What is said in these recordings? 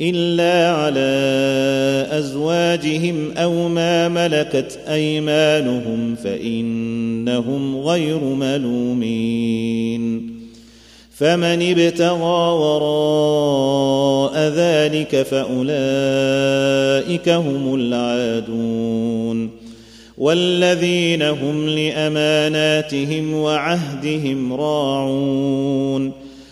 إلا على أزواجهم أو ما ملكت أيمانهم فإنهم غير ملومين. فمن ابتغى وراء ذلك فأولئك هم العادون. والذين هم لأماناتهم وعهدهم راعون.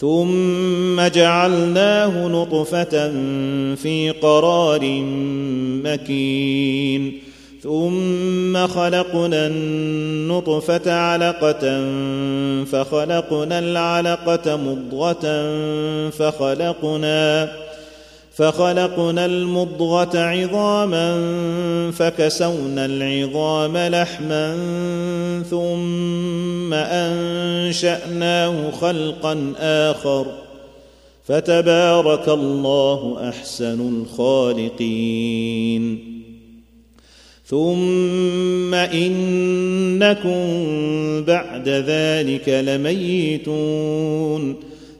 ثم جعلناه نطفة في قرار مكين. ثم خلقنا النطفة علقة فخلقنا العلقة مضغة فخلقنا فخلقنا المضغة عظاما فكسونا العظام لحما ثم أنشأناه خلقا آخر فتبارك الله أحسن الخالقين ثم إنكم بعد ذلك لميتون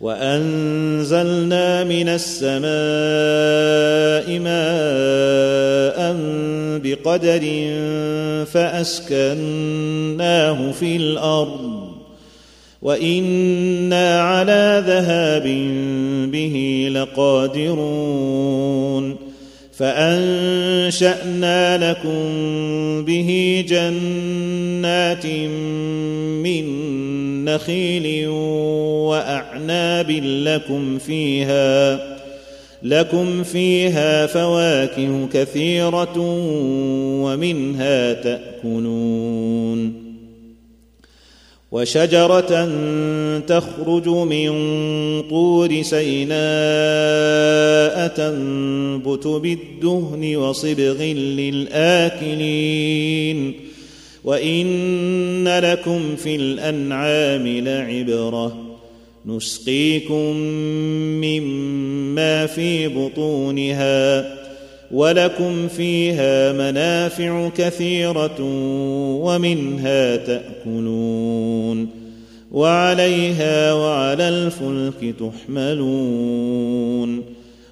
وأنزلنا من السماء ماء بقدر فأسكناه في الأرض وإنا على ذهاب به لقادرون فأنشأنا لكم به جنات من نخيل وأعناب لكم فيها لكم فيها فواكه كثيرة ومنها تأكلون. وشجرة تخرج من طور سيناء تنبت بالدهن وصبغ للآكلين. وان لكم في الانعام لعبره نسقيكم مما في بطونها ولكم فيها منافع كثيره ومنها تاكلون وعليها وعلى الفلك تحملون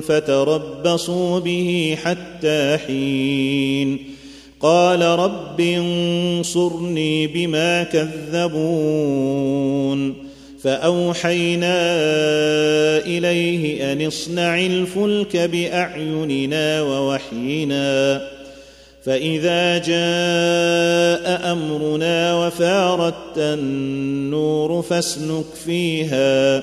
فتربصوا به حتى حين. قال رب انصرني بما كذبون. فأوحينا إليه أن اصنع الفلك بأعيننا ووحينا. فإذا جاء أمرنا وفاردت النور فاسلك فيها.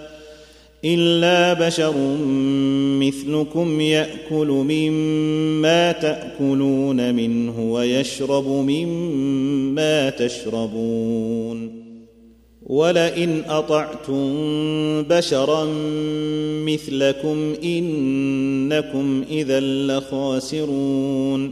الا بشر مثلكم ياكل مما تاكلون منه ويشرب مما تشربون ولئن اطعتم بشرا مثلكم انكم اذا لخاسرون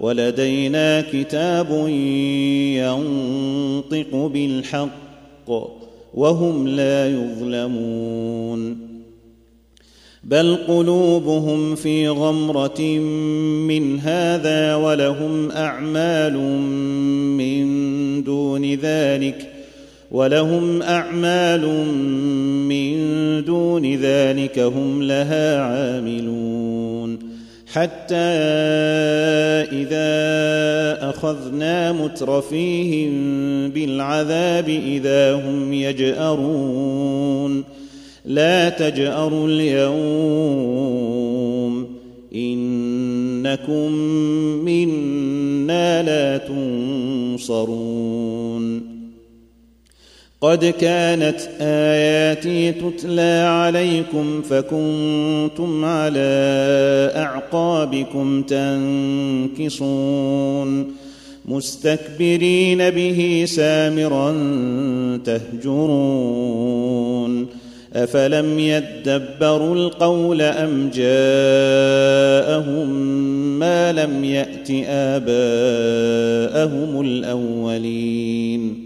ولدينا كتاب ينطق بالحق وهم لا يظلمون. بل قلوبهم في غمرة من هذا ولهم أعمال من دون ذلك ولهم أعمال من دون ذلك هم لها عاملون. حتى إذا أخذنا مترفيهم بالعذاب إذا هم يجأرون. لا تجأروا اليوم. إنكم منا لا تنصرون. قد كانت آياتي تتلى عليكم فكنتم على أعقابكم تنكصون مستكبرين به سامرا تهجرون أفلم يدبروا القول أم جاءهم ما لم يأت آباءهم الأولين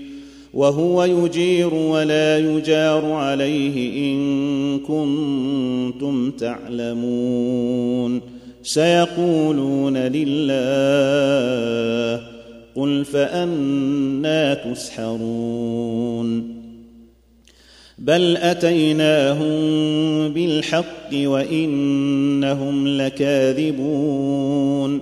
وهو يجير ولا يجار عليه إن كنتم تعلمون. سيقولون لله قل فأنا تسحرون. بل أتيناهم بالحق وإنهم لكاذبون.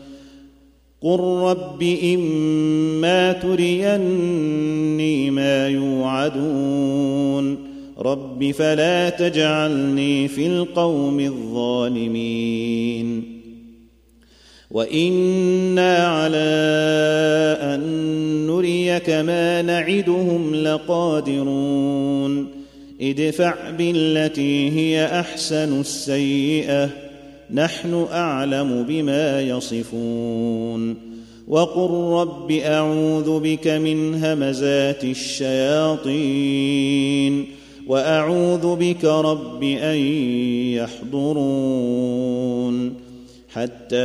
قل رب اما تريني ما يوعدون رب فلا تجعلني في القوم الظالمين وأنا على ان نريك ما نعدهم لقادرون ادفع بالتي هي احسن السيئه نحن أعلم بما يصفون وقل رب أعوذ بك من همزات الشياطين وأعوذ بك رب أن يحضرون حتى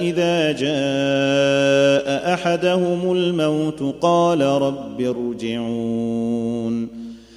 إذا جاء أحدهم الموت قال رب ارجعون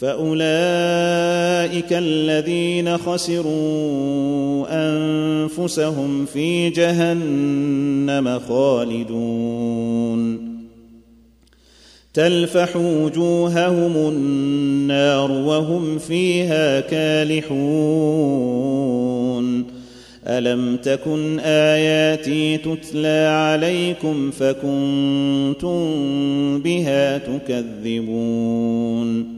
فأولئك الذين خسروا أنفسهم في جهنم خالدون. تلفح وجوههم النار وهم فيها كالحون. ألم تكن آياتي تتلى عليكم فكنتم بها تكذبون.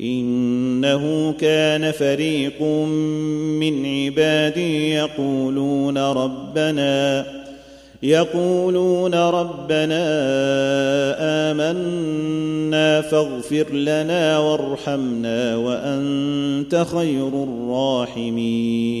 إنه كان فريق من عبادي يقولون ربنا يقولون ربنا آمنا فاغفر لنا وارحمنا وأنت خير الراحمين.